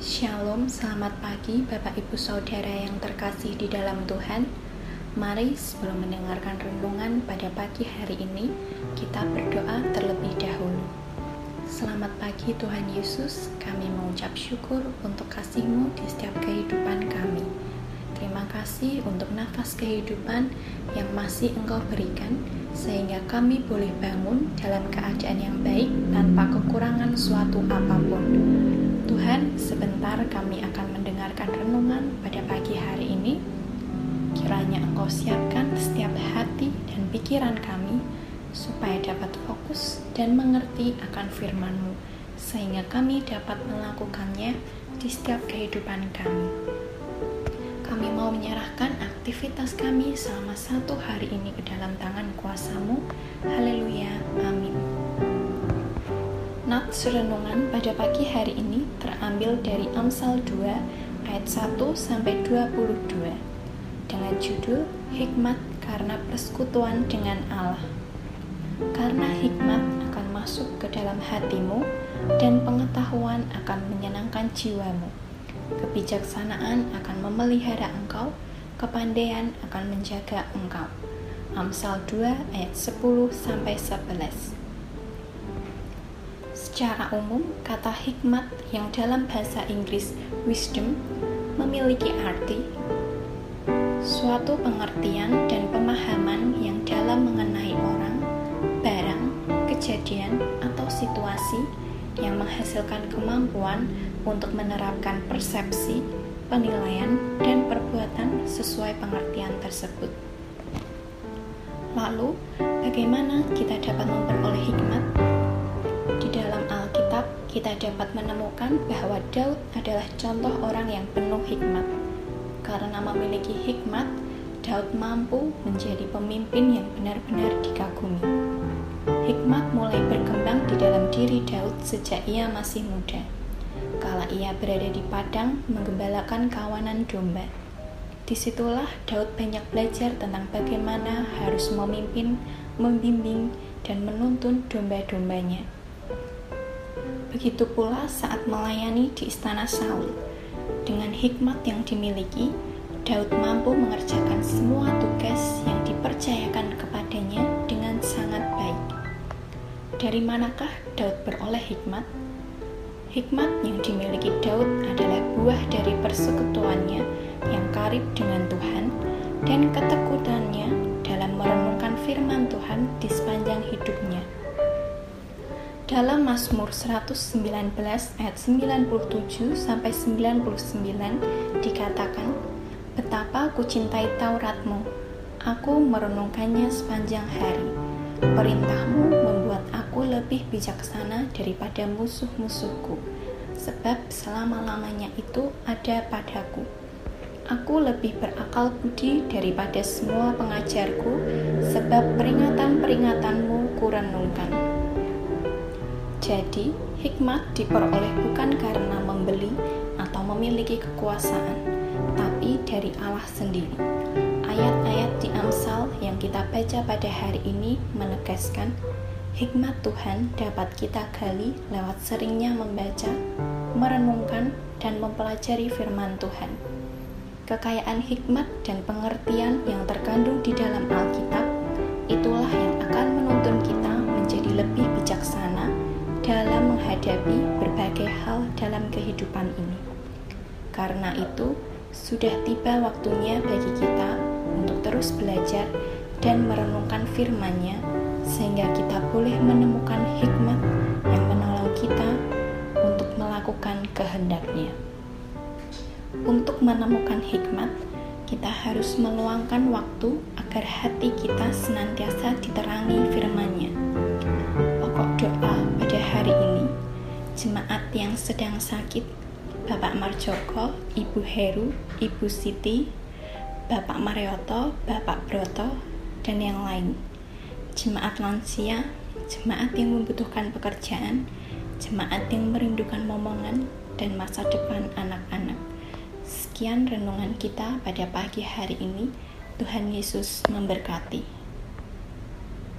Shalom, selamat pagi Bapak Ibu Saudara yang terkasih di dalam Tuhan. Mari sebelum mendengarkan renungan pada pagi hari ini, kita berdoa terlebih dahulu. Selamat pagi Tuhan Yesus, kami mengucap syukur untuk kasih-Mu di setiap kehidupan kami. Terima kasih untuk nafas kehidupan yang masih Engkau berikan, sehingga kami boleh bangun dalam keadaan yang baik tanpa kekurangan suatu apa pun. Tuhan, sebentar kami akan mendengarkan renungan pada pagi hari ini. Kiranya Engkau siapkan setiap hati dan pikiran kami supaya dapat fokus dan mengerti akan firman-Mu, sehingga kami dapat melakukannya di setiap kehidupan kami. Kami mau menyerahkan aktivitas kami selama satu hari ini ke dalam tangan kuasa-Mu. Haleluya. Nats renungan pada pagi hari ini terambil dari Amsal 2 ayat 1 sampai 22 dengan judul Hikmat karena persekutuan dengan Allah. Karena hikmat akan masuk ke dalam hatimu dan pengetahuan akan menyenangkan jiwamu. Kebijaksanaan akan memelihara engkau, kepandaian akan menjaga engkau. Amsal 2 ayat 10 sampai 11. Secara umum, kata hikmat yang dalam bahasa Inggris wisdom memiliki arti suatu pengertian dan pemahaman yang dalam mengenai orang, barang, kejadian, atau situasi yang menghasilkan kemampuan untuk menerapkan persepsi, penilaian, dan perbuatan sesuai pengertian tersebut. Lalu, bagaimana kita dapat memperoleh hikmat? Kita dapat menemukan bahwa Daud adalah contoh orang yang penuh hikmat. Karena memiliki hikmat, Daud mampu menjadi pemimpin yang benar-benar dikagumi. Hikmat mulai berkembang di dalam diri Daud sejak ia masih muda. Kala ia berada di padang menggembalakan kawanan domba. Di situlah Daud banyak belajar tentang bagaimana harus memimpin, membimbing, dan menuntun domba-dombanya. Begitu pula saat melayani di istana Saul. Dengan hikmat yang dimiliki, Daud mampu mengerjakan semua tugas yang dipercayakan kepadanya dengan sangat baik. Dari manakah Daud beroleh hikmat? Hikmat yang dimiliki Daud adalah buah dari persekutuannya yang karib dengan Tuhan dan ketekutannya dalam merenungkan firman Tuhan di sepanjang hidupnya. Dalam Mazmur 119 ayat 97 sampai 99 dikatakan, "Betapa ku cintai Tauratmu, aku merenungkannya sepanjang hari. Perintahmu membuat aku lebih bijaksana daripada musuh-musuhku, sebab selama-lamanya itu ada padaku." Aku lebih berakal budi daripada semua pengajarku, sebab peringatan-peringatanmu kurenungkan. Jadi, hikmat diperoleh bukan karena membeli atau memiliki kekuasaan, tapi dari Allah sendiri. Ayat-ayat di Amsal yang kita baca pada hari ini menegaskan hikmat Tuhan dapat kita gali lewat seringnya membaca, merenungkan, dan mempelajari firman Tuhan. Kekayaan hikmat dan pengertian yang terkandung di dalam Alkitab itulah yang dalam menghadapi berbagai hal dalam kehidupan ini. Karena itu, sudah tiba waktunya bagi kita untuk terus belajar dan merenungkan firman-Nya sehingga kita boleh menemukan hikmat yang menolong kita untuk melakukan kehendak-Nya. Untuk menemukan hikmat, kita harus meluangkan waktu agar hati kita senantiasa diterangi firman-Nya. Jemaat yang sedang sakit, Bapak Marjoko, Ibu Heru, Ibu Siti, Bapak Marioto, Bapak Broto, dan yang lain. Jemaat lansia, jemaat yang membutuhkan pekerjaan, jemaat yang merindukan momongan, dan masa depan anak-anak. Sekian renungan kita pada pagi hari ini. Tuhan Yesus memberkati.